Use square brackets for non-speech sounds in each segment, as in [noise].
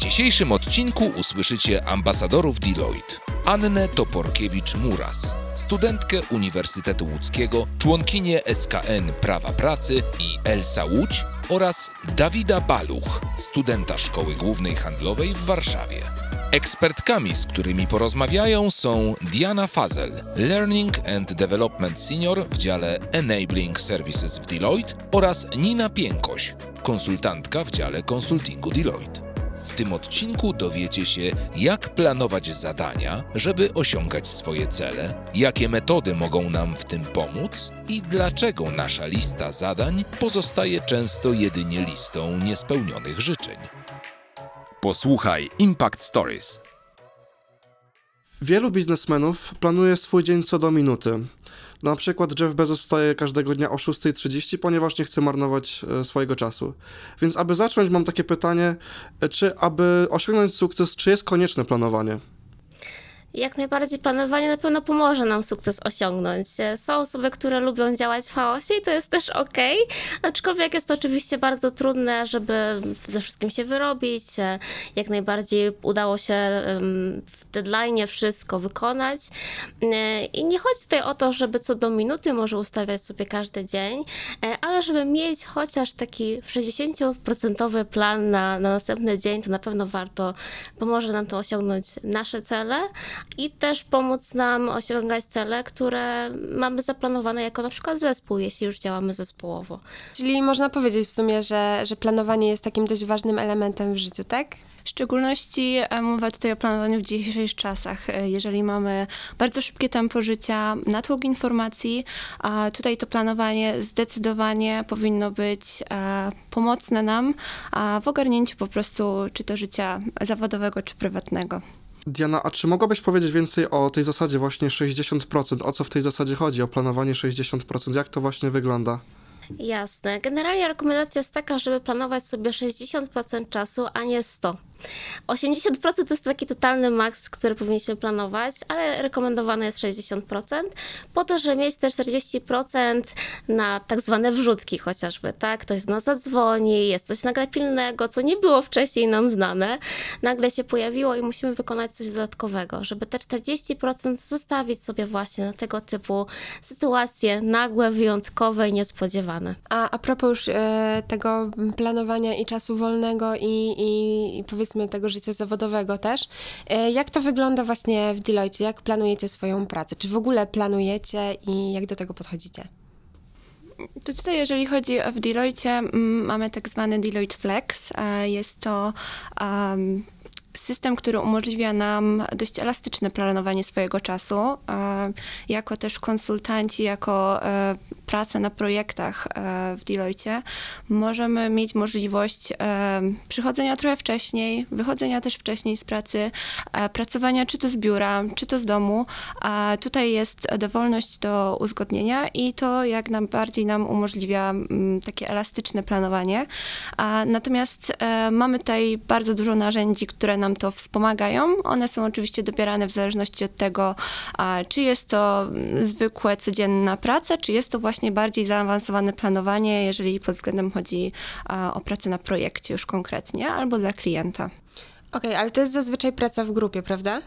Dzisiejszym odcinku usłyszycie ambasadorów Deloitte. Annę Toporkiewicz-Muras, studentkę Uniwersytetu Łódzkiego, członkinię SKN Prawa Pracy i Elsa Łódź oraz Dawida Baluch, studenta Szkoły Głównej Handlowej w Warszawie. Ekspertkami, z którymi porozmawiają są Diana Fazel, Learning and Development Senior w dziale Enabling Services w Deloitte oraz Nina Piękoś, konsultantka w dziale konsultingu Deloitte. W tym odcinku dowiecie się, jak planować zadania, żeby osiągać swoje cele, jakie metody mogą nam w tym pomóc i dlaczego nasza lista zadań pozostaje często jedynie listą niespełnionych życzeń. Posłuchaj Impact Stories. Wielu biznesmenów planuje swój dzień co do minuty. Na przykład Jeff Bezos wstaje każdego dnia o 6.30, ponieważ nie chce marnować e, swojego czasu. Więc aby zacząć, mam takie pytanie, e, czy aby osiągnąć sukces, czy jest konieczne planowanie? Jak najbardziej planowanie na pewno pomoże nam sukces osiągnąć. Są osoby, które lubią działać w chaosie i to jest też ok, aczkolwiek jest to oczywiście bardzo trudne, żeby ze wszystkim się wyrobić. Jak najbardziej udało się w deadline wszystko wykonać. I nie chodzi tutaj o to, żeby co do minuty może ustawiać sobie każdy dzień, ale żeby mieć chociaż taki 60% plan na, na następny dzień, to na pewno warto, pomoże nam to osiągnąć nasze cele i też pomóc nam osiągać cele, które mamy zaplanowane jako na przykład zespół, jeśli już działamy zespołowo. Czyli można powiedzieć w sumie, że, że planowanie jest takim dość ważnym elementem w życiu, tak? W szczególności e, mowa tutaj o planowaniu w dzisiejszych czasach. E, jeżeli mamy bardzo szybkie tempo życia, natłok informacji, a tutaj to planowanie zdecydowanie powinno być e, pomocne nam w ogarnięciu po prostu czy to życia zawodowego, czy prywatnego. Diana, a czy mogłabyś powiedzieć więcej o tej zasadzie właśnie 60%? O co w tej zasadzie chodzi? O planowanie 60%? Jak to właśnie wygląda? Jasne. Generalnie rekomendacja jest taka, żeby planować sobie 60% czasu, a nie 100%. 80% to jest taki totalny maks, który powinniśmy planować, ale rekomendowane jest 60%, po to, żeby mieć te 40% na tak zwane wrzutki chociażby, tak? Ktoś do nas zadzwoni, jest coś nagle pilnego, co nie było wcześniej nam znane, nagle się pojawiło i musimy wykonać coś dodatkowego, żeby te 40% zostawić sobie właśnie na tego typu sytuacje nagłe, wyjątkowe i niespodziewane. A, a propos już e, tego planowania i czasu wolnego i, i, i powiedzmy tego życia zawodowego też. E, jak to wygląda właśnie w Deloitte? Jak planujecie swoją pracę? Czy w ogóle planujecie i jak do tego podchodzicie? To tutaj, jeżeli chodzi o w Deloitte, mamy tak zwany Deloitte Flex. Jest to um, system, który umożliwia nam dość elastyczne planowanie swojego czasu. Jako też konsultanci, jako e, praca na projektach e, w Deloitte, możemy mieć możliwość e, przychodzenia trochę wcześniej, wychodzenia też wcześniej z pracy, pracowania czy to z biura, czy to z domu. Tutaj jest dowolność do uzgodnienia i to jak najbardziej nam umożliwia takie elastyczne planowanie. Natomiast mamy tutaj bardzo dużo narzędzi, które nam to wspomagają. One są oczywiście dobierane w zależności od tego, czy jest to zwykłe, codzienna praca, czy jest to właśnie bardziej zaawansowane planowanie, jeżeli pod względem chodzi o pracę na projekcie już konkretnie, albo dla klienta. Okej, okay, ale to jest zazwyczaj praca w grupie, prawda?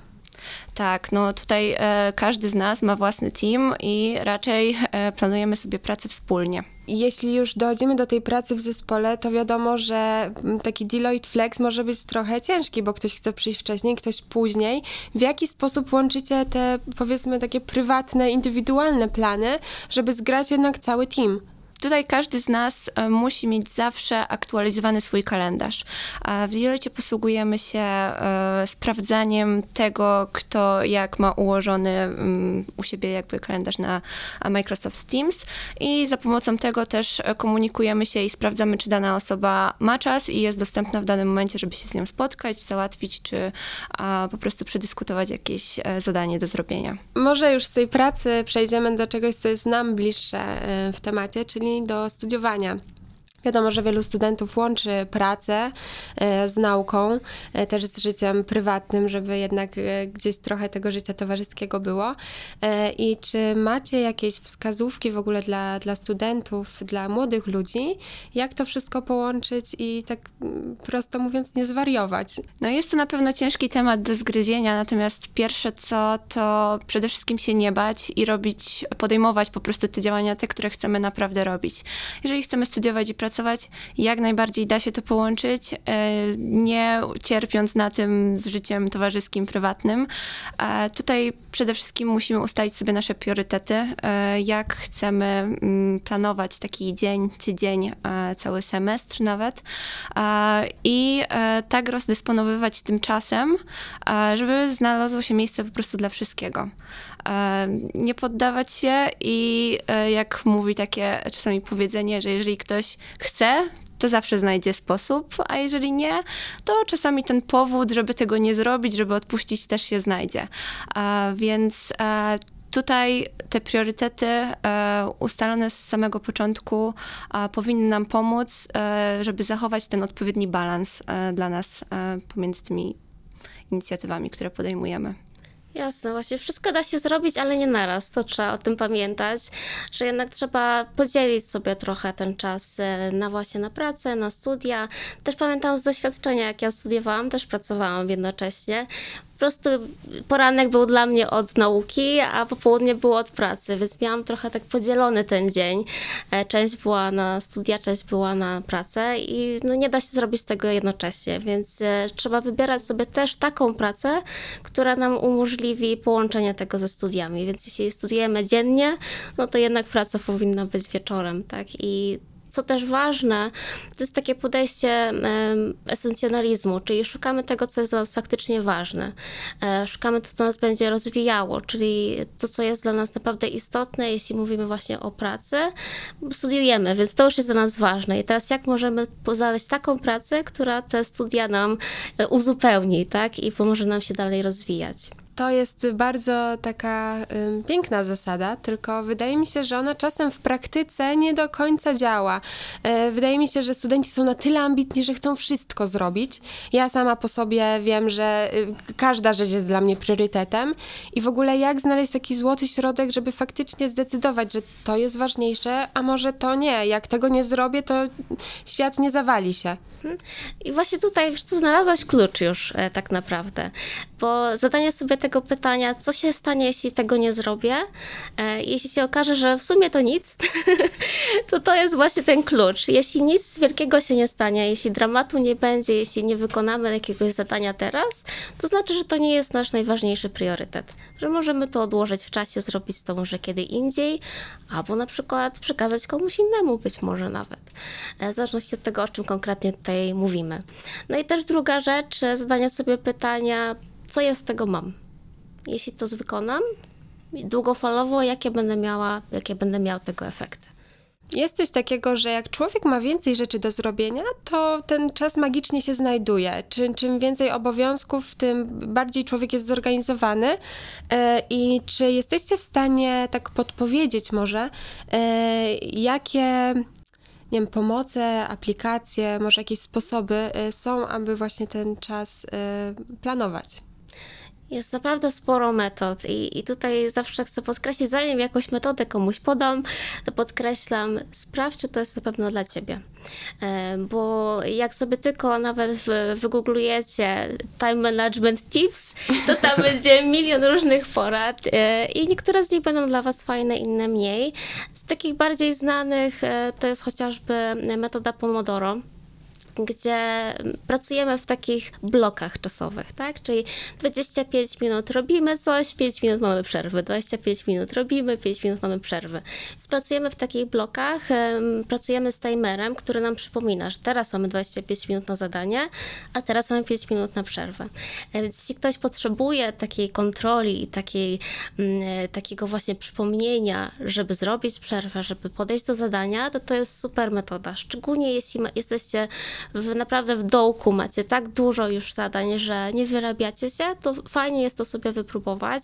Tak, no tutaj e, każdy z nas ma własny team i raczej e, planujemy sobie pracę wspólnie. Jeśli już dochodzimy do tej pracy w zespole, to wiadomo, że mm, taki Deloitte Flex może być trochę ciężki, bo ktoś chce przyjść wcześniej, ktoś później. W jaki sposób łączycie te, powiedzmy, takie prywatne, indywidualne plany, żeby zgrać jednak cały team? Tutaj każdy z nas e, musi mieć zawsze aktualizowany swój kalendarz. W Deloitte posługujemy się e, sprawdzaniem tego, kto jak ma ułożony mm, u siebie jakby kalendarz na Microsoft Teams i za pomocą tego też komunikujemy się i sprawdzamy, czy dana osoba ma czas i jest dostępna w danym momencie, żeby się z nią spotkać, załatwić, czy po prostu przedyskutować jakieś e, zadanie do zrobienia. Może już z tej pracy przejdziemy do czegoś, co jest nam bliższe e, w temacie, czyli do studiowania. Wiadomo, że wielu studentów łączy pracę e, z nauką, e, też z życiem prywatnym, żeby jednak e, gdzieś trochę tego życia towarzyskiego było. I czy macie jakieś wskazówki w ogóle dla, dla studentów, dla młodych ludzi, jak to wszystko połączyć i tak mm, prosto mówiąc nie zwariować? No jest to na pewno ciężki temat do zgryzienia, natomiast pierwsze co, to przede wszystkim się nie bać i robić, podejmować po prostu te działania, te, które chcemy naprawdę robić. Jeżeli chcemy studiować i pracować, jak najbardziej da się to połączyć, e, nie cierpiąc na tym z życiem towarzyskim, prywatnym. E, tutaj przede wszystkim musimy ustalić sobie nasze priorytety, e, jak chcemy mm, planować taki dzień, tydzień, cały semestr nawet i tak rozdysponowywać tym czasem, żeby znalazło się miejsce po prostu dla wszystkiego. Nie poddawać się i jak mówi takie czasami powiedzenie, że jeżeli ktoś chce, to zawsze znajdzie sposób, a jeżeli nie, to czasami ten powód, żeby tego nie zrobić, żeby odpuścić, też się znajdzie. Więc tutaj te priorytety e, ustalone z samego początku powinny nam pomóc, e, żeby zachować ten odpowiedni balans e, dla nas pomiędzy tymi inicjatywami, które podejmujemy. Jasne, właśnie wszystko da się zrobić, ale nie naraz. To trzeba o tym pamiętać, że jednak trzeba podzielić sobie trochę ten czas e, na właśnie na pracę, na studia. Też pamiętam z doświadczenia, jak ja studiowałam, też pracowałam jednocześnie prostu poranek był dla mnie od nauki, a popołudnie było od pracy, więc miałam trochę tak podzielony ten dzień. E, część była na studia, część była na pracę i no nie da się zrobić tego jednocześnie, więc e, trzeba wybierać sobie też taką pracę, która nam umożliwi połączenie tego ze studiami. Więc jeśli studiujemy dziennie, no to jednak praca powinna być wieczorem, tak? I co też ważne, to jest takie podejście esencjonalizmu, czyli szukamy tego, co jest dla nas faktycznie ważne. E, szukamy to, co nas będzie rozwijało, czyli to, co jest dla nas naprawdę istotne, jeśli mówimy właśnie o pracy. Studiujemy, więc to już jest dla nas ważne. I teraz jak możemy znaleźć taką pracę, która te studia nam e, uzupełni, tak? I pomoże nam się dalej rozwijać. To jest bardzo taka piękna zasada, tylko wydaje mi się, że ona czasem w praktyce nie do końca działa. Y, wydaje mi się, że studenci są na tyle ambitni, że chcą wszystko zrobić. Ja sama po sobie wiem, że y, każda rzecz jest dla mnie priorytetem i w ogóle jak znaleźć taki złoty środek, żeby faktycznie zdecydować, że to jest ważniejsze, a może to nie. Jak tego nie zrobię, to świat nie zawali się. I właśnie tutaj tu znalazłaś klucz już e, tak naprawdę, bo zadanie sobie tego pytania, co się stanie, jeśli tego nie zrobię, e, jeśli się okaże, że w sumie to nic, [laughs] to to jest właśnie ten klucz. Jeśli nic wielkiego się nie stanie, jeśli dramatu nie będzie, jeśli nie wykonamy jakiegoś zadania teraz, to znaczy, że to nie jest nasz najważniejszy priorytet, że możemy to odłożyć w czasie, zrobić to może kiedy indziej, albo na przykład przekazać komuś innemu być może nawet, e, w zależności od tego, o czym konkretnie tutaj mówimy. No i też druga rzecz, zadanie sobie pytania, co ja z tego mam? Jeśli to wykonam, długofalowo, jakie będę miała, jakie będę miał tego efekty. Jest coś takiego, że jak człowiek ma więcej rzeczy do zrobienia, to ten czas magicznie się znajduje. Czym, czym więcej obowiązków, tym bardziej człowiek jest zorganizowany. E, I czy jesteście w stanie tak podpowiedzieć może, e, jakie nie wiem, pomoce, aplikacje, może jakieś sposoby y, są, aby właśnie ten czas y, planować. Jest naprawdę sporo metod i, i tutaj zawsze chcę podkreślić, zanim jakąś metodę komuś podam, to podkreślam, sprawdź, czy to jest na pewno dla Ciebie. E, Bo jak sobie tylko nawet wygooglujecie time management tips, to tam [laughs] będzie milion różnych porad e, i niektóre z nich będą dla Was fajne, inne mniej. Z takich bardziej znanych e, to jest chociażby metoda Pomodoro gdzie pracujemy w takich blokach czasowych, tak? Czyli 25 minut robimy coś, 5 minut mamy przerwy, 25 minut robimy, 5 minut mamy przerwy. Więc pracujemy w takich blokach, em, pracujemy z timerem, który nam przypomina, że teraz mamy 25 minut na zadanie, a teraz mamy 5 minut na przerwę. E, Więc jeśli ktoś potrzebuje takiej kontroli i takiej, mm, e, takiego właśnie przypomnienia, żeby zrobić przerwę, żeby podejść do zadania, to to jest super metoda. Szczególnie jeśli ma, jesteście w, naprawdę w dołku, macie tak dużo już zadań, że nie wyrabiacie się, to fajnie jest to sobie wypróbować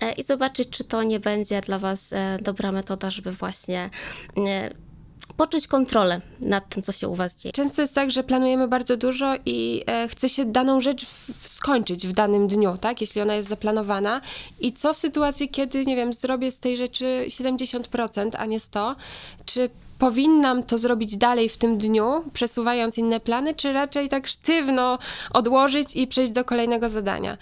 e, i zobaczyć, czy to nie będzie dla Was e, dobra metoda, żeby właśnie e, poczuć kontrolę nad tym, co się u Was dzieje. Często jest tak, że planujemy bardzo dużo i e, chce się daną rzecz w, skończyć w danym dniu, tak? Jeśli ona jest zaplanowana. I co w sytuacji, kiedy, nie wiem, zrobię z tej rzeczy 70%, a nie 100%? Czy powinnam to zrobić dalej w tym dniu, przesuwając inne plany, czy raczej tak sztywno odłożyć i przejść do kolejnego zadania?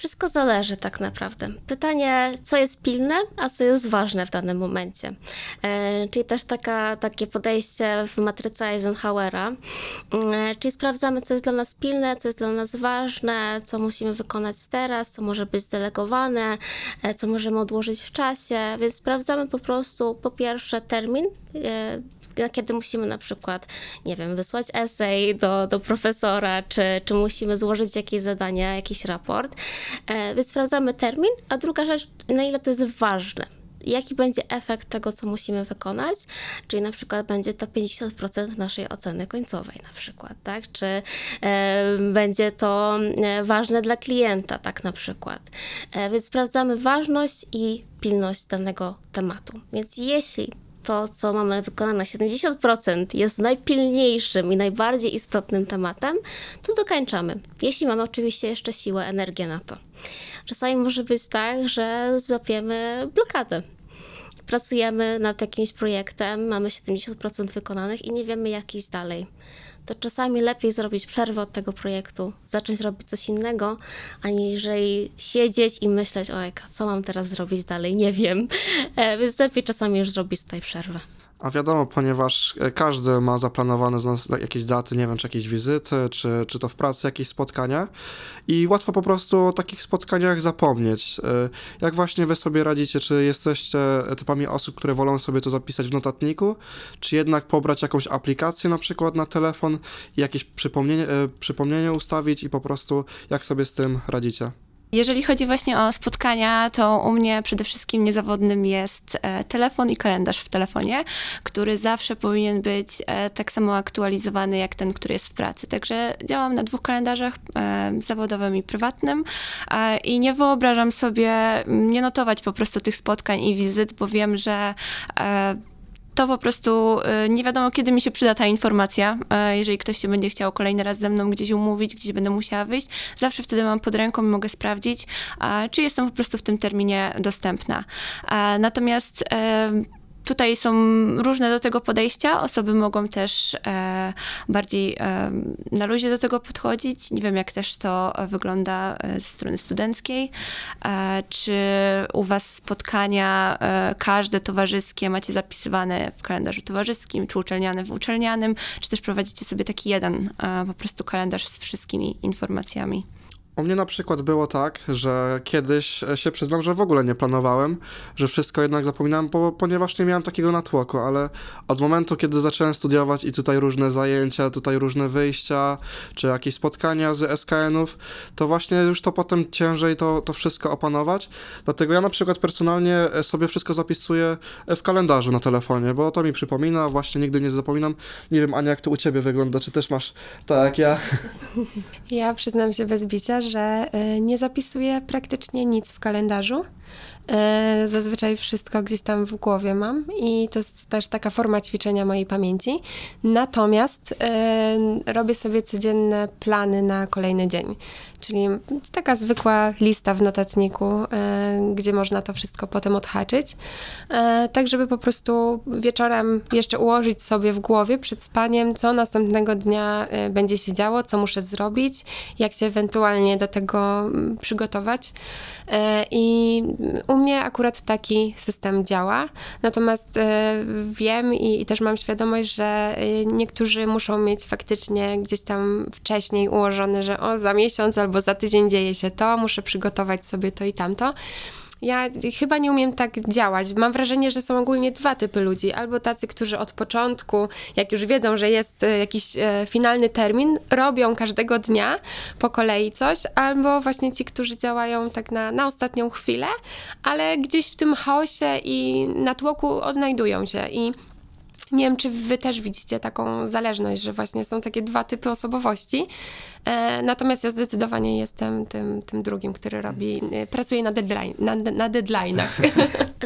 Wszystko zależy tak naprawdę. Pytanie, co jest pilne, a co jest ważne w danym momencie. E, czyli też taka, takie podejście w matryce Eisenhowera. E, czyli sprawdzamy, co jest dla nas pilne, co jest dla nas ważne, co musimy wykonać teraz, co może być zdelegowane, e, co możemy odłożyć w czasie. Więc sprawdzamy po prostu po pierwsze termin, e, kiedy musimy na przykład, nie wiem, wysłać esej do, do profesora, czy, czy musimy złożyć jakieś zadania, jakiś raport. E, więc sprawdzamy termin, a druga rzecz, na ile to jest ważne. Jaki będzie efekt tego, co musimy wykonać? Czyli na przykład będzie to 50% naszej oceny końcowej, na przykład, tak? Czy e, będzie to e, ważne dla klienta, tak na przykład. E, więc sprawdzamy ważność i pilność danego tematu. Więc jeśli to, co mamy wykonane na 70%, jest najpilniejszym i najbardziej istotnym tematem, to dokańczamy. Jeśli mamy oczywiście jeszcze siłę, energię na to. Czasami może być tak, że złapiemy blokadę. Pracujemy nad jakimś projektem, mamy 70% wykonanych i nie wiemy, jak iść dalej. To czasami lepiej zrobić przerwę od tego projektu, zacząć robić coś innego, aniżeli siedzieć i myśleć, ojka, co mam teraz zrobić dalej, nie wiem. E, Więc lepiej czasami już zrobić tutaj przerwę. A wiadomo, ponieważ e, każdy ma zaplanowane z nas jakieś daty, nie wiem, czy jakieś wizyty, czy, czy to w pracy jakieś spotkania i łatwo po prostu o takich spotkaniach zapomnieć. E, Jak właśnie wy sobie radzicie, czy jesteście typami osób, które wolą sobie to zapisać w notatniku, czy jednak pobrać jakąś aplikację na przykład na telefon i jakieś przypomnienie, e, przypomnienie ustawić i po prostu jak sobie z tym radzicie? Jeżeli chodzi właśnie o spotkania, to u mnie przede wszystkim niezawodnym jest e, telefon i kalendarz w telefonie, który zawsze powinien być e, tak samo aktualizowany jak ten, który jest w pracy. Także działam na dwóch kalendarzach, e, zawodowym i prywatnym i nie wyobrażam sobie nie notować po prostu tych spotkań i wizyt, bo wiem, że to po prostu y, nie wiadomo, kiedy mi się przyda ta informacja. E, Jeżeli ktoś się będzie chciał kolejny raz ze mną gdzieś umówić, gdzieś będę musiała wyjść, zawsze wtedy mam pod ręką i mogę sprawdzić, czy jestem po prostu w tym terminie dostępna. A, Natomiast e, Tutaj są różne do tego podejścia. Osoby mogą też e, bardziej e, na luzie do tego podchodzić. Nie wiem, jak też to wygląda e, ze strony studenckiej. E, czy u Was spotkania e, każde towarzyskie macie zapisywane w kalendarzu towarzyskim, czy uczelnianym w uczelnianym, czy też prowadzicie sobie taki jeden e, po prostu kalendarz z wszystkimi informacjami? U mnie na przykład było tak, że kiedyś e, się przyznam, że w ogóle nie planowałem, że wszystko jednak zapominałem, bo, ponieważ nie miałem takiego natłoku, ale od momentu, kiedy zacząłem studiować i tutaj różne zajęcia, tutaj różne wyjścia, czy jakieś spotkania z SKN-ów, to właśnie już to potem ciężej to, to wszystko opanować. Dlatego ja na przykład personalnie e, sobie wszystko zapisuję e, w kalendarzu na telefonie, bo to mi przypomina, właśnie nigdy nie zapominam. Nie wiem, Ania, jak to u ciebie wygląda, czy też masz tak jak ja? Ja przyznam się bez bicia, że y, nie zapisuję praktycznie nic w kalendarzu. Y, Zazwyczaj wszystko gdzieś tam w głowie mam i to jest też taka forma ćwiczenia mojej pamięci. Natomiast y, robię sobie codzienne plany na kolejny dzień, czyli taka zwykła lista w notatniku, gdzie można to wszystko potem odhaczyć, tak żeby po prostu wieczorem jeszcze ułożyć sobie w głowie przed spaniem, co następnego dnia będzie się działo, co muszę zrobić, jak się ewentualnie do tego mm, przygotować. Y, I u mnie akurat taki system działa, natomiast e, wiem i, i też mam świadomość, że e, niektórzy muszą mieć faktycznie gdzieś tam wcześniej ułożone, że o, za miesiąc albo za tydzień dzieje się to, muszę przygotować sobie to i tamto. Ja chyba nie umiem tak działać. Mam wrażenie, że są ogólnie dwa typy ludzi. Albo tacy, którzy od początku, jak już wiedzą, że jest e, jakiś e, finalny termin, robią każdego dnia po kolei coś, albo właśnie ci, którzy działają tak na, na ostatnią chwilę, ale gdzieś w tym chaosie i natłoku odnajdują się. I nie wiem, czy wy też widzicie taką zależność, że właśnie są takie dwa typy osobowości. E, natomiast ja zdecydowanie jestem tym, tym drugim, który robi, e, pracuje na, deadline, na, na deadline'ach. [laughs]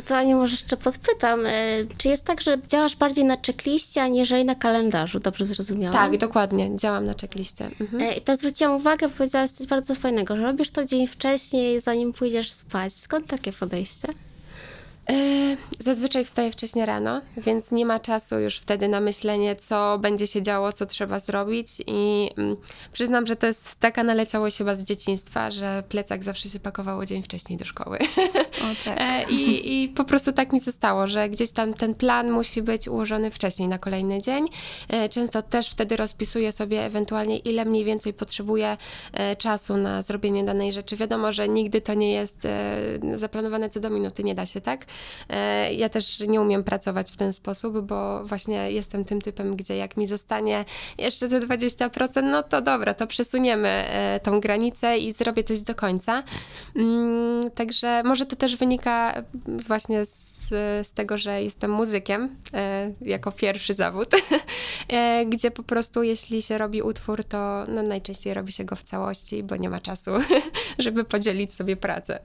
To Aniu, może jeszcze podpytam, e, czy jest tak, że działasz bardziej na checkliście, aniżeli na kalendarzu? Dobrze zrozumiałam? tak, dokładnie. Działam na checkliście. Mhm. I to zwróciłam uwagę, bo powiedziałaś coś bardzo fajnego, że robisz to dzień wcześniej, zanim pójdziesz spać. Skąd takie podejście? E, Zazwyczaj wstaję wcześniej rano, więc nie ma czasu już wtedy na myślenie, co będzie się działo, co trzeba zrobić. I mm, przyznam, że to jest taka naleciałość chyba z dzieciństwa, że plecak zawsze się pakowało dzień wcześniej do szkoły. O, [laughs] tak. E, I, I po prostu tak mi zostało, że gdzieś tam ten plan musi być ułożony wcześniej na kolejny dzień. E, Często też wtedy rozpisuję sobie ewentualnie, ile mniej więcej potrzebuję czasu na zrobienie danej rzeczy. Wiadomo, że nigdy to nie jest zaplanowane co do minuty, nie da się, tak? E, Ja też nie umiem pracować w ten sposób, bo właśnie jestem tym typem, gdzie jak mi zostanie jeszcze te 20%, no to dobra, to przesuniemy e, tą granicę i zrobię coś do końca. Mm, Także może to też wynika właśnie z, z tego, że jestem muzykiem e, jako pierwszy zawód, [laughs] gdzie po prostu jeśli się robi utwór, to no, najczęściej robi się go w całości, bo nie ma czasu, [laughs] żeby podzielić sobie pracę.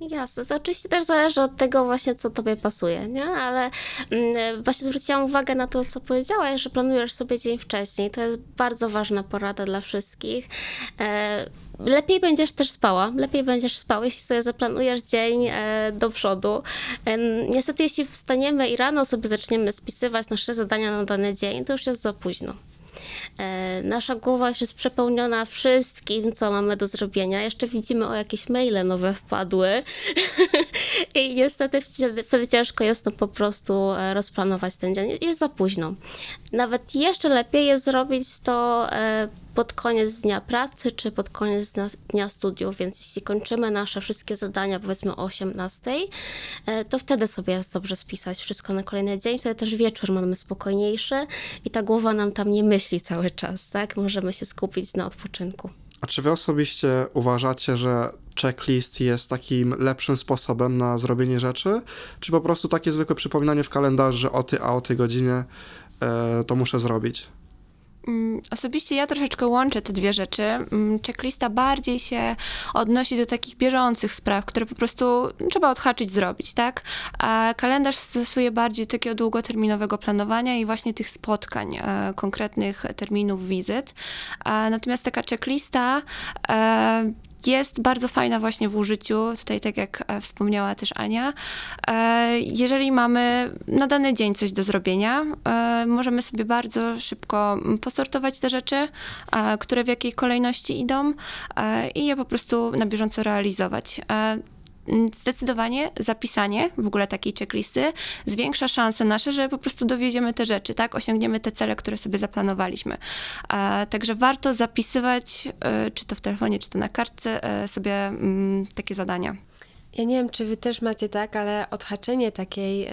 Jasne, to oczywiście też zależy od tego właśnie, co tobie pasuje, nie? Ale mm, właśnie zwróciłam uwagę na to, co powiedziałaś, że planujesz sobie dzień wcześniej. To jest bardzo ważna porada dla wszystkich. E, lepiej będziesz też spała, lepiej będziesz spał, jeśli sobie zaplanujesz dzień e, do przodu. E, niestety, jeśli wstaniemy i rano sobie zaczniemy spisywać nasze zadania na dany dzień, to już jest za późno. E, Nasza głowa już jest przepełniona wszystkim, co mamy do zrobienia. Jeszcze widzimy, o jakieś maile nowe wpadły. [laughs] I niestety wtedy, ciężko jest no, po prostu e, rozplanować ten dzień. Jest za późno. Nawet jeszcze lepiej jest zrobić to e, pod koniec dnia pracy, czy pod koniec dnia, studiów, więc jeśli kończymy nasze wszystkie zadania, powiedzmy o 18, e, to wtedy sobie jest dobrze spisać wszystko na kolejny dzień, wtedy też wieczór mamy spokojniejszy i ta głowa nam tam nie myśli cały czas, tak? Możemy się skupić na odpoczynku. A czy wy osobiście uważacie, że checklist jest takim lepszym sposobem na zrobienie rzeczy? Czy po prostu takie zwykłe przypominanie w kalendarzu, że o ty, a o tej godzinie e, to muszę zrobić? Mm, Osobiście ja troszeczkę łączę te dwie rzeczy. Mm, Checklista bardziej się odnosi do takich bieżących spraw, które po prostu trzeba odhaczyć, zrobić, tak? A kalendarz stosuje bardziej takiego długoterminowego planowania i właśnie tych spotkań, e, konkretnych terminów wizyt. Natomiast taka checklista e, jest bardzo fajna właśnie w użyciu, tutaj tak jak e, wspomniała też Ania. E, Jeżeli mamy na dany dzień coś do zrobienia, e, możemy sobie bardzo szybko posortować te rzeczy, które w jakiej kolejności idą i je po prostu na bieżąco realizować. Mm, Zdecydowanie zapisanie w ogóle takiej checklisty zwiększa szanse nasze, że po prostu dowiedziemy te rzeczy, tak? Osiągniemy te cele, które sobie zaplanowaliśmy. Także warto zapisywać, e, czy to w telefonie, czy to na kartce, e, sobie mm, takie zadania. Ja nie wiem, czy wy też macie tak, ale odhaczenie takiej, e,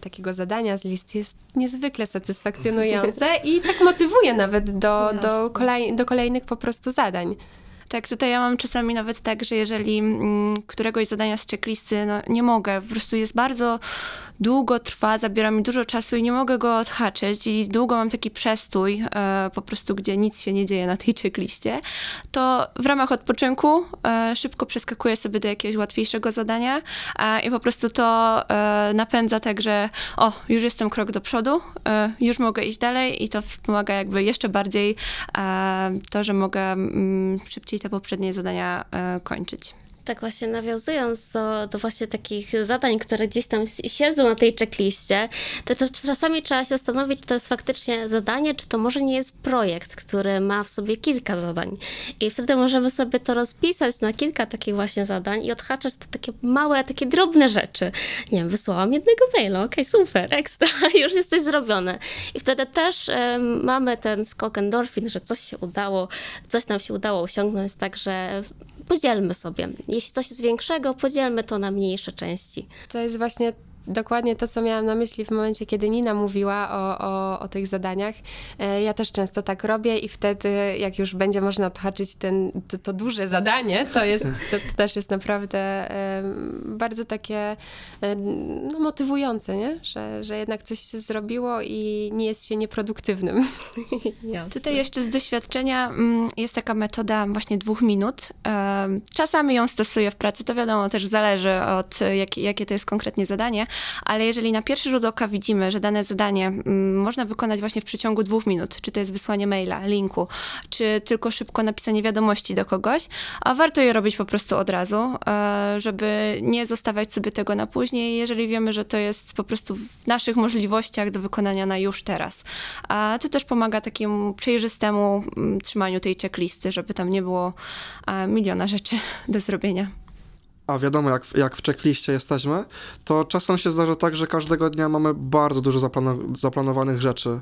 takiego zadania z listy jest niezwykle satysfakcjonujące i tak motywuje nawet do, do, kolej, do kolejnych po prostu zadań. Tak, tutaj ja mam czasami nawet tak, że jeżeli mm, któregoś zadania z checklisty no, nie mogę, po prostu jest bardzo długo trwa, zabiera mi dużo czasu i nie mogę go odhaczyć i długo mam taki przestój, e, po prostu gdzie nic się nie dzieje na tej checkliście, to w ramach odpoczynku e, szybko przeskakuję sobie do jakiegoś łatwiejszego zadania e, i po prostu to e, napędza tak, że o, już jestem krok do przodu, e, już mogę iść dalej i to wspomaga jakby jeszcze bardziej e, to, że mogę mm, szybciej te poprzednie zadania e, kończyć. Tak właśnie nawiązując do, do właśnie takich zadań, które gdzieś tam siedzą na tej checkliście, to, to czasami trzeba się zastanowić, czy to jest faktycznie zadanie, czy to może nie jest projekt, który ma w sobie kilka zadań. I wtedy możemy sobie to rozpisać na kilka takich właśnie zadań i odhaczać te takie małe, takie drobne rzeczy. Nie wiem, wysłałam jednego maila, okej, okay, super, ekstra, [laughs] już jest coś zrobione. I wtedy też um, mamy ten skok endorfin, że coś się udało, coś nam się udało osiągnąć, także podzielmy sobie. Jeśli coś jest większego, podzielmy to na mniejsze części. To jest właśnie dokładnie to, co miałam na myśli w momencie, kiedy Nina mówiła o, o, o tych zadaniach. E, ja też często tak robię i wtedy, jak już będzie można odhaczyć ten, to, to duże zadanie, to, jest, to, to też jest naprawdę bardzo takie no, motywujące, nie? Że, że jednak coś się zrobiło i nie jest się nieproduktywnym. [laughs] Tutaj jeszcze z doświadczenia mm, jest taka metoda właśnie dwóch minut. Czasami ją stosuję w pracy, to wiadomo, też zależy od jak, jakie to jest konkretnie zadanie, ale jeżeli na pierwszy rzut oka widzimy, że dane zadanie mm, można wykonać właśnie w przeciągu dwóch minut, czy to jest wysłanie maila, linku, czy tylko szybko napisanie wiadomości do kogoś, a warto je robić po prostu od razu, e, żeby nie zostawiać sobie tego na później, jeżeli wiemy, że to jest po prostu w naszych możliwościach do wykonania na już teraz. A to też pomaga takiemu przejrzystemu mm, trzymaniu tej checklisty, żeby tam nie było miliona rzeczy [laughs] do zrobienia a wiadomo, jak, jak w checkliście jesteśmy, to czasem się zdarza tak, że każdego dnia mamy bardzo dużo zaplano- zaplanowanych rzeczy.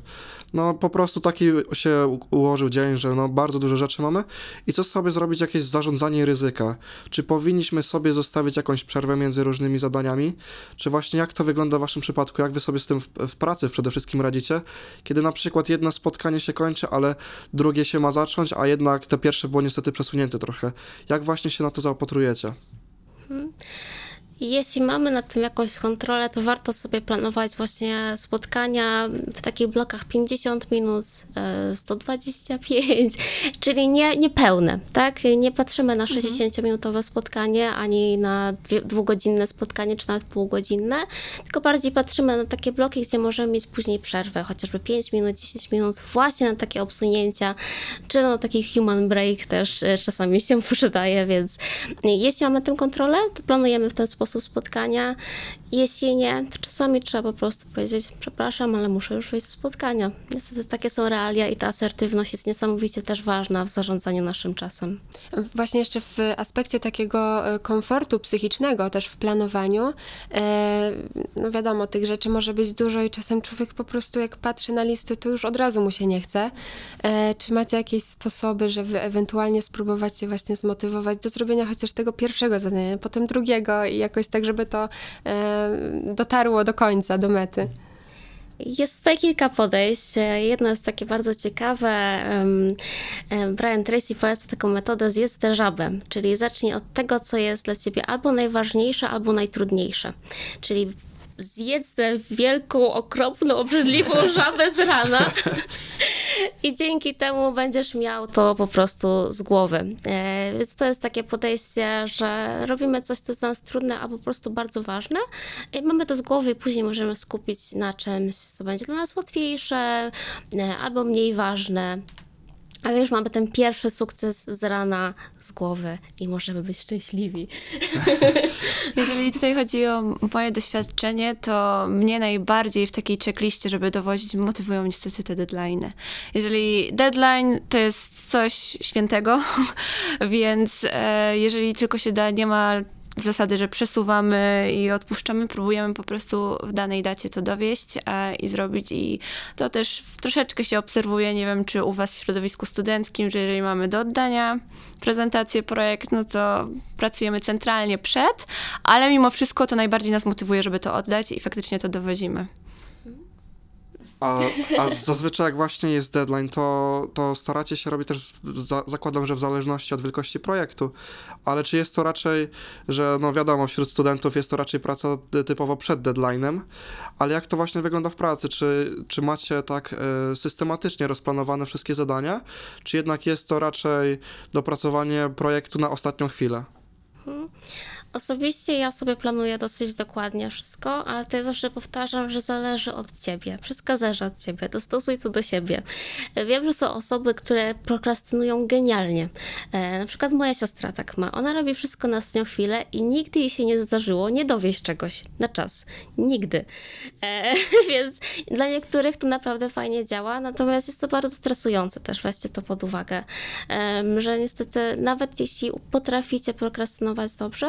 No po prostu taki się ułożył dzień, że no bardzo dużo rzeczy mamy i co sobie zrobić jakieś zarządzanie ryzyka? Czy powinniśmy sobie zostawić jakąś przerwę między różnymi zadaniami? Czy właśnie jak to wygląda w waszym przypadku? Jak wy sobie z tym w, w pracy przede wszystkim radzicie? Kiedy na przykład jedno spotkanie się kończy, ale drugie się ma zacząć, a jednak te pierwsze było niestety przesunięte trochę. Jak właśnie się na to zaopatrujecie? Hmm. Jeśli mamy nad tym jakąś kontrolę, to warto sobie planować właśnie spotkania w takich blokach 50 minut, 125, e, [laughs] czyli nie, niepełne, tak? Nie patrzymy na 60-minutowe mhm. spotkanie, ani na dwugodzinne spotkanie, czy nawet półgodzinne, tylko bardziej patrzymy na takie bloki, gdzie możemy mieć później przerwę, chociażby 5 minut, 10 minut, właśnie na takie obsunięcia, czy no taki human break też e, czasami się [laughs] przydaje, więc jeśli mamy tę kontrolę, to planujemy w ten sposób sposób spotkania. Jeśli nie, to czasami trzeba po prostu powiedzieć, przepraszam, ale muszę już wyjść ze spotkania. Niestety takie są realia i ta asertywność jest niesamowicie też ważna w zarządzaniu naszym czasem. Właśnie jeszcze w aspekcie takiego e, komfortu psychicznego, też w planowaniu, e, no wiadomo, tych rzeczy może być dużo i czasem człowiek po prostu jak patrzy na listy, to już od razu mu się nie chce. E, czy macie jakieś sposoby, żeby ewentualnie spróbować się właśnie zmotywować do zrobienia chociaż tego pierwszego zadania, potem drugiego i jakoś tak, żeby to dotarło do końca, do mety. Jest tutaj kilka podejść. Jedno jest takie bardzo ciekawe. Brian Tracy poleca taką metodę zjedz tę żabę, czyli zacznij od tego, co jest dla ciebie albo najważniejsze, albo najtrudniejsze. Czyli zjedz tę wielką, okropną, obrzydliwą [laughs] żabę z rana i dzięki temu będziesz miał to po prostu z głowy. E, więc to jest takie podejście, że robimy coś, co jest dla nas trudne, a po prostu bardzo ważne i mamy to z głowy i później możemy skupić na czymś, co będzie dla nas łatwiejsze e, albo mniej ważne. Ale już mamy ten pierwszy sukces z rana, z głowy i możemy być szczęśliwi. [laughs] [laughs] Jeżeli tutaj chodzi o moje doświadczenie, to mnie najbardziej w takiej checkliście, żeby dowozić, motywują niestety te deadline. Jeżeli deadline to jest coś świętego, [laughs] więc e, jeżeli tylko się da, nie ma zasady, że przesuwamy i odpuszczamy, próbujemy po prostu w danej dacie to dowieść i zrobić i to też troszeczkę się obserwuje, nie wiem czy u was w środowisku studenckim, że jeżeli mamy do oddania prezentację, projekt, no to pracujemy centralnie przed, ale mimo wszystko to najbardziej nas motywuje, żeby to oddać i faktycznie to dowozimy. A, a zazwyczaj jak właśnie jest deadline, to, to staracie się robić też, za, zakładam, że w zależności od wielkości projektu, ale czy jest to raczej, że no wiadomo, wśród studentów jest to raczej praca typowo przed deadline'em, ale jak to właśnie wygląda w pracy? Czy, czy macie tak e, systematycznie rozplanowane wszystkie zadania, czy jednak jest to raczej dopracowanie projektu na ostatnią chwilę? Osobiście ja sobie planuję dosyć dokładnie wszystko, ale to ja zawsze powtarzam, że zależy od ciebie. Wszystko zależy od ciebie. Dostosuj to do siebie. Wiem, że są osoby, które prokrastynują genialnie. E, na przykład moja siostra tak ma. Ona robi wszystko na ostatnią chwilę i nigdy jej się nie zdarzyło nie dowieść czegoś na czas. Nigdy. E, [laughs] więc dla niektórych to naprawdę fajnie działa, natomiast jest to bardzo stresujące też, weźcie to pod uwagę, e, że niestety nawet jeśli potraficie prokrastynować dobrze,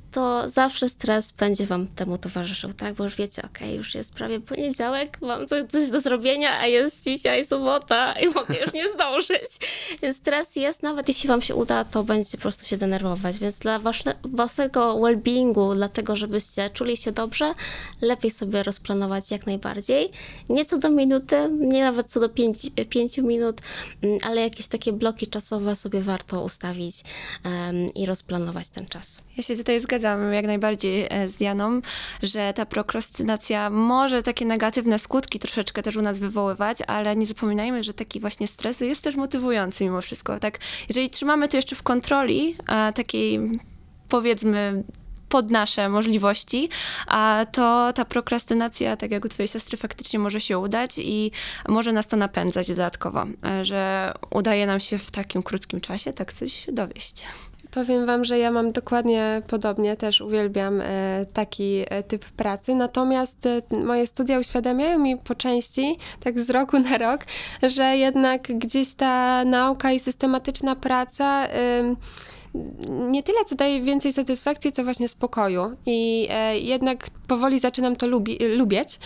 to zawsze stres będzie wam temu towarzyszył, tak? Bo już wiecie, okej, okay, już jest prawie poniedziałek, mam coś do zrobienia, a jest dzisiaj sobota i mogę już nie zdążyć. Więc stres jest, nawet jeśli wam się uda, to będziecie po prostu się denerwować. Więc dla wasze, waszego well-beingu, dlatego żebyście czuli się dobrze, lepiej sobie rozplanować jak najbardziej. Nie co do minuty, nie nawet co do pięć, pięciu minut, mm, ale jakieś takie bloki czasowe sobie warto ustawić um, i rozplanować ten czas. Ja się tutaj zgadzam zgadzam jak najbardziej e, z Janą, że ta prokrastynacja może takie negatywne skutki troszeczkę też u nas wywoływać, ale nie zapominajmy, że taki właśnie stres jest też motywujący mimo wszystko. Tak, jeżeli trzymamy to jeszcze w kontroli, takiej powiedzmy pod nasze możliwości, a to ta prokrastynacja, tak jak u twojej siostry, faktycznie może się udać i może nas to napędzać dodatkowo, e, że udaje nam się w takim krótkim czasie tak coś dowieść. Powiem Wam, że ja mam dokładnie podobnie, też uwielbiam e, taki e, typ pracy, natomiast e, moje studia uświadamiają mi po części, tak z roku na rok, że jednak gdzieś ta nauka i systematyczna praca nie tyle, co daje więcej satysfakcji, co właśnie spokoju. I e, jednak powoli zaczynam to lubi, lubić.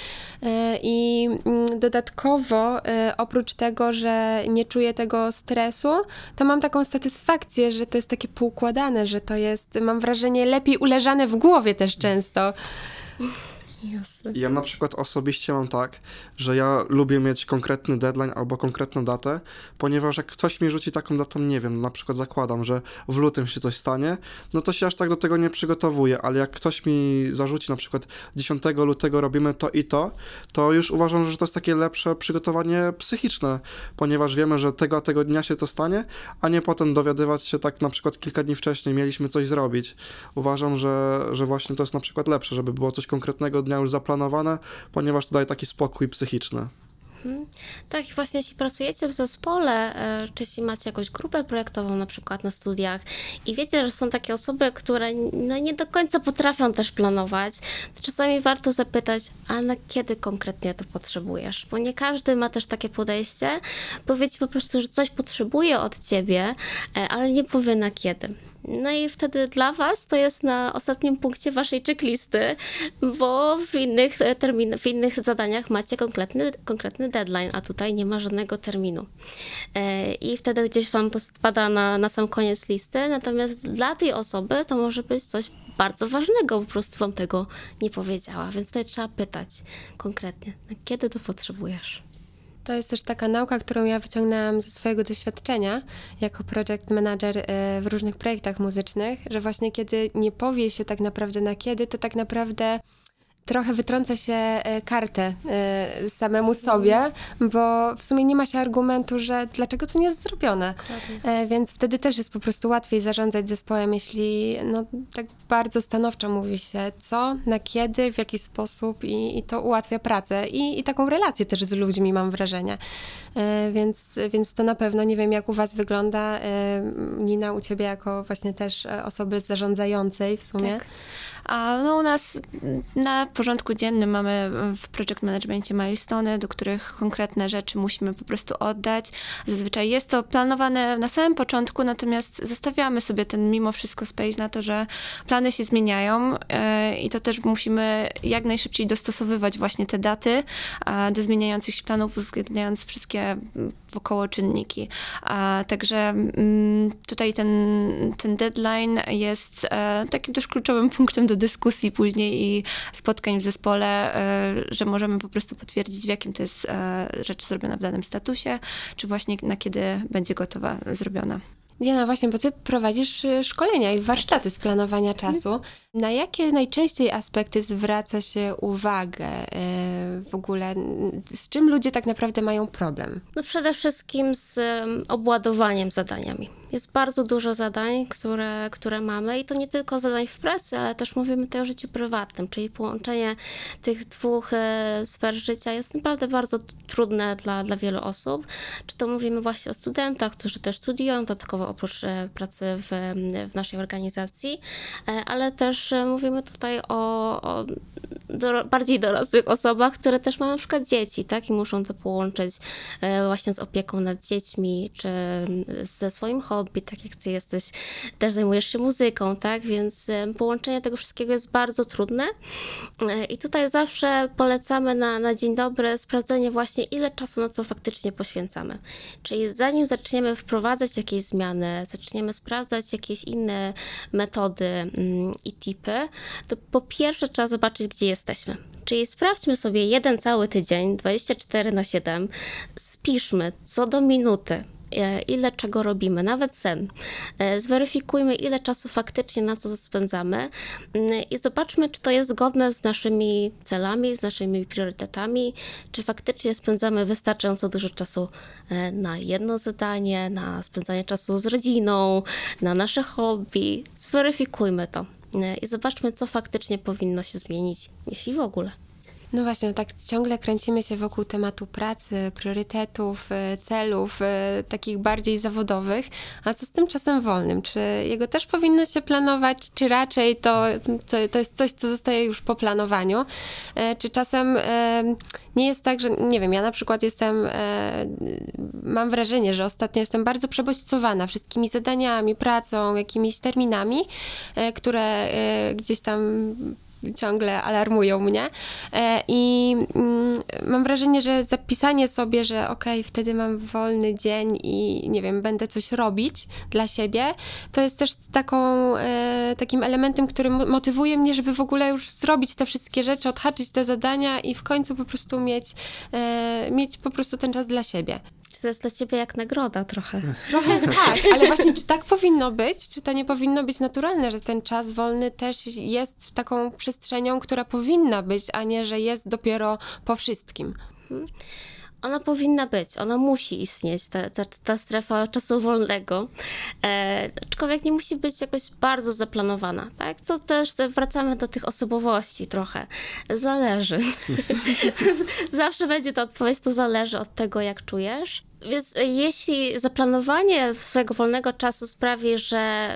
E, I mm, dodatkowo, e, oprócz tego, że nie czuję tego stresu, to mam taką satysfakcję, że to jest takie poukładane, że to jest, mam wrażenie, lepiej uleżane w głowie też często. Jasne. Ja na przykład osobiście mam tak, że ja lubię mieć konkretny deadline albo konkretną datę, ponieważ jak ktoś mi rzuci taką datą, nie wiem, na przykład zakładam, że w lutym się coś stanie, no to się aż tak do tego nie przygotowuję, ale jak ktoś mi zarzuci na przykład 10 lutego robimy to i to, to już uważam, że to jest takie lepsze przygotowanie psychiczne, ponieważ wiemy, że tego a tego dnia się to stanie, a nie potem dowiadywać się tak na przykład kilka dni wcześniej, mieliśmy coś zrobić. Uważam, że, że właśnie to jest na przykład lepsze, żeby było coś konkretnego dnia już zaplanowane, ponieważ to daje taki spokój psychiczny. Mhm. Tak, właśnie jeśli pracujecie w zespole, e, czy jeśli macie jakąś grupę projektową na przykład na studiach i wiecie, że są takie osoby, które no, nie do końca potrafią też planować, to czasami warto zapytać, a na kiedy konkretnie to potrzebujesz? Bo nie każdy ma też takie podejście, powiedz po prostu, że coś potrzebuje od ciebie, e, ale nie powie na kiedy. No i wtedy dla Was to jest na ostatnim punkcie Waszej checklisty, bo w innych e, termin, w innych zadaniach macie konkretny, konkretny deadline, a tutaj nie ma żadnego terminu. E, I wtedy gdzieś Wam to spada na, na sam koniec listy, natomiast dla tej osoby to może być coś bardzo ważnego, po prostu Wam tego nie powiedziała, więc tutaj trzeba pytać konkretnie, kiedy to potrzebujesz. To jest też taka nauka, którą ja wyciągnęłam ze swojego doświadczenia jako project manager e, w różnych projektach muzycznych, że właśnie kiedy nie powie się tak naprawdę na kiedy, to tak naprawdę trochę wytrąca się e, kartę e, samemu sobie, bo w sumie nie ma się argumentu, że dlaczego to nie jest zrobione. Dokładnie. Więc wtedy też jest po prostu łatwiej zarządzać zespołem, jeśli no, tak bardzo stanowczo mówi się co, na kiedy, w jaki sposób i, i to ułatwia pracę i, i taką relację też z ludźmi mam wrażenie. Więc, więc to na pewno, nie wiem jak u was wygląda, Nina, u ciebie jako właśnie też osoby zarządzającej w sumie. Tak. A no, u nas na porządku dziennym mamy w project managementie milestone, do których konkretne rzeczy musimy po prostu oddać. Zazwyczaj jest to planowane na samym początku, natomiast zostawiamy sobie ten mimo wszystko space na to, że plany się zmieniają e, i to też musimy jak najszybciej dostosowywać właśnie te daty do zmieniających się planów, uwzględniając wszystkie wokoło czynniki. Także mm, tutaj ten, ten deadline jest e, takim też kluczowym [laughs] punktem do do dyskusji później i spotkań w zespole, e, że możemy po prostu potwierdzić, w jakim to jest e, rzecz zrobiona w danym statusie, czy właśnie na kiedy będzie gotowa, zrobiona. Diana, właśnie, bo ty prowadzisz y, szkolenia i warsztaty z planowania czasu. Na jakie najczęściej aspekty zwraca się uwagę y, w ogóle? Z czym ludzie tak naprawdę mają problem? No przede wszystkim z em, obładowaniem zadaniami. Jest bardzo dużo zadań, które, które mamy i to nie tylko zadań w pracy, ale też mówimy tutaj o życiu prywatnym, czyli połączenie tych dwóch e, sfer życia jest naprawdę bardzo trudne dla, dla wielu osób. Czy to mówimy właśnie o studentach, którzy też studiują, dodatkowo oprócz e, pracy w, w naszej organizacji, e, ale też e, mówimy tutaj o, o doro- bardziej dorosłych osobach, które też mają na przykład dzieci, tak? I muszą to połączyć e, właśnie z opieką nad dziećmi, czy ze swoim hobby, tak jak ty jesteś, też zajmujesz się muzyką, tak? Więc połączenie tego wszystkiego jest bardzo trudne. E, I tutaj zawsze polecamy na, na dzień dobry sprawdzenie właśnie, ile czasu na co faktycznie poświęcamy. Czyli zanim zaczniemy wprowadzać jakieś zmiany, zaczniemy sprawdzać jakieś inne metody mm, i tipy, to po pierwsze trzeba zobaczyć, gdzie jesteśmy. Czyli sprawdźmy sobie jeden cały tydzień, 24 na 7, spiszmy co do minuty, e, ile czego robimy, nawet sen. E, Zweryfikujmy, ile czasu faktycznie na co spędzamy mm, i zobaczmy, czy to jest zgodne z naszymi celami, z naszymi priorytetami, czy faktycznie spędzamy wystarczająco dużo czasu e, na jedno zadanie, na spędzanie czasu z rodziną, na nasze hobby. Zweryfikujmy to i zobaczmy, co faktycznie powinno się zmienić, jeśli w ogóle. No właśnie, tak ciągle kręcimy się wokół tematu pracy, priorytetów, y, celów, y, takich bardziej zawodowych. A co z tym czasem wolnym? Czy jego też powinno się planować, czy raczej to, to, to jest coś, co zostaje już po planowaniu? E, Czy czasem e, nie jest tak, że nie wiem, ja na przykład jestem, e, mam wrażenie, że ostatnio jestem bardzo przebodźcowana wszystkimi zadaniami, pracą, jakimiś terminami, e, które e, gdzieś tam ciągle alarmują mnie. E, I mm, mam wrażenie, że zapisanie sobie, że okej, wtedy mam wolny dzień i nie wiem, będę coś robić dla siebie, to jest też taką, e, takim elementem, który mo- motywuje mnie, żeby w ogóle już zrobić te wszystkie rzeczy, odhaczyć te zadania i w końcu po prostu mieć, e, mieć po prostu ten czas dla siebie. Czy to jest dla ciebie jak nagroda trochę? [laughs] Trochę tak, ale właśnie czy tak powinno być? Czy to nie powinno być naturalne, że ten czas wolny też jest taką przestrzenią, która powinna być, a nie, że jest dopiero po wszystkim? Ona powinna być, ona musi istnieć, ta, ta, ta strefa czasu wolnego. E, aczkolwiek nie musi być jakoś bardzo zaplanowana, tak? To też wracamy do tych osobowości trochę. Zależy. [laughs] [laughs] Zawsze będzie to odpowiedź, to zależy od tego, jak czujesz. Więc jeśli zaplanowanie swojego wolnego czasu sprawi, że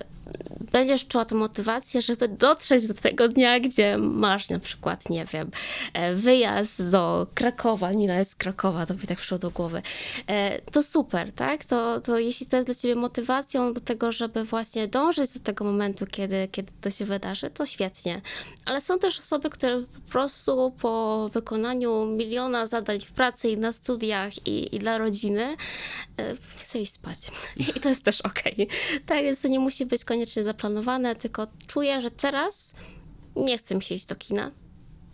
będziesz czuła tę motywację, żeby dotrzeć do tego dnia, gdzie masz na przykład, nie wiem, e, wyjazd do Krakowa, Nina jest z Krakowa, to mi tak przyszło do głowy, e, to super, tak? To, to jeśli to jest dla ciebie motywacją do tego, żeby właśnie dążyć do tego momentu, kiedy, kiedy to się wydarzy, to świetnie. Ale są też osoby, które po prostu po wykonaniu miliona zadań w pracy i na studiach i, i dla rodziny e, chce iść spać. [laughs] I to jest też okej. Tak, więc to nie musi być koniecznie zaplanowane, tylko czuję, że teraz nie chcę mi się iść do kina.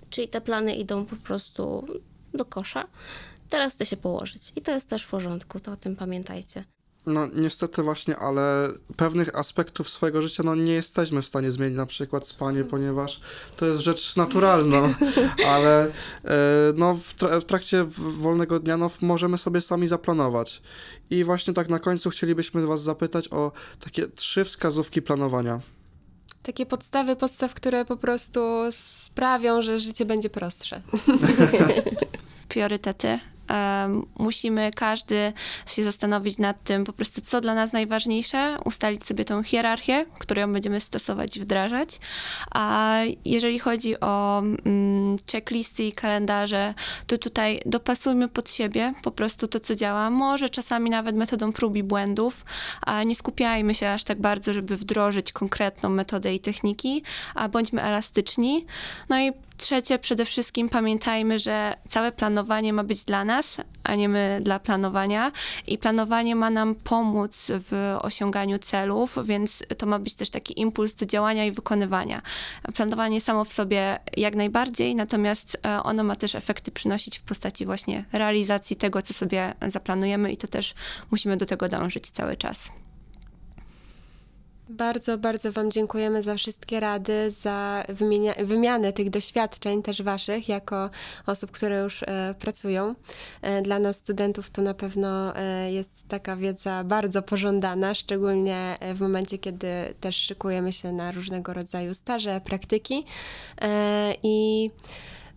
Czyli te plany idą po prostu do kosza. Teraz chcę się położyć. I to jest też w porządku, to o tym pamiętajcie. No niestety właśnie, ale pewnych aspektów swojego życia no nie jesteśmy w stanie zmienić, na przykład spanie, ponieważ to jest rzecz naturalna, [laughs] ale e, no w, tra- w trakcie wolnego dnia no możemy sobie sami zaplanować. I właśnie tak na końcu chcielibyśmy was zapytać o takie trzy wskazówki planowania. Takie podstawy podstaw, które po prostu sprawią, że życie będzie prostsze. [laughs] [laughs] priorytety. Musimy każdy się zastanowić nad tym, po prostu co dla nas najważniejsze, ustalić sobie tą hierarchię, którą będziemy stosować, wdrażać. A jeżeli chodzi o mm, checklisty i kalendarze, to tutaj dopasujmy pod siebie po prostu to, co działa. Może czasami nawet metodą prób i błędów, a nie skupiajmy się aż tak bardzo, żeby wdrożyć konkretną metodę i techniki, a bądźmy elastyczni. No i trzecie, przede wszystkim pamiętajmy, że całe planowanie ma być dla nas, a nie my dla planowania. I planowanie ma nam pomóc w osiąganiu celów, więc to ma być też taki impuls do działania i wykonywania. Planowanie samo w sobie jak najbardziej, natomiast e, ono ma też efekty przynosić w postaci właśnie realizacji tego, co sobie zaplanujemy, i to też musimy do tego dążyć cały czas. Bardzo, bardzo Wam dziękujemy za wszystkie rady, za wymienia, wymianę tych doświadczeń też Waszych, jako osób, które już e, pracują. E, dla nas, studentów, to na pewno e, jest taka wiedza bardzo pożądana, szczególnie e, w momencie, kiedy też szykujemy się na różnego rodzaju staże, praktyki. E, I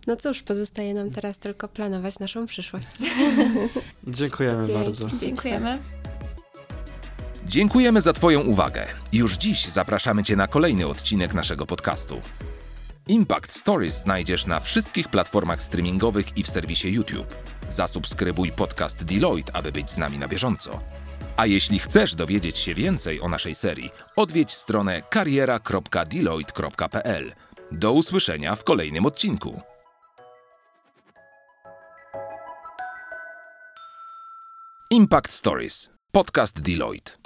no cóż, pozostaje nam teraz tylko planować naszą przyszłość. [laughs] [laughs] Dziękujemy Dzięki. bardzo. Dziękujemy. Dziękujemy za Twoją uwagę. Już dziś zapraszamy Cię na kolejny odcinek naszego podcastu. Impact Stories znajdziesz na wszystkich platformach streamingowych i w serwisie YouTube. Zasubskrybuj podcast Deloitte, aby być z nami na bieżąco. A jeśli chcesz dowiedzieć się więcej o naszej serii, odwiedź stronę kariera.deloitte.pl. Do usłyszenia w kolejnym odcinku. Impact Stories. Podcast Deloitte.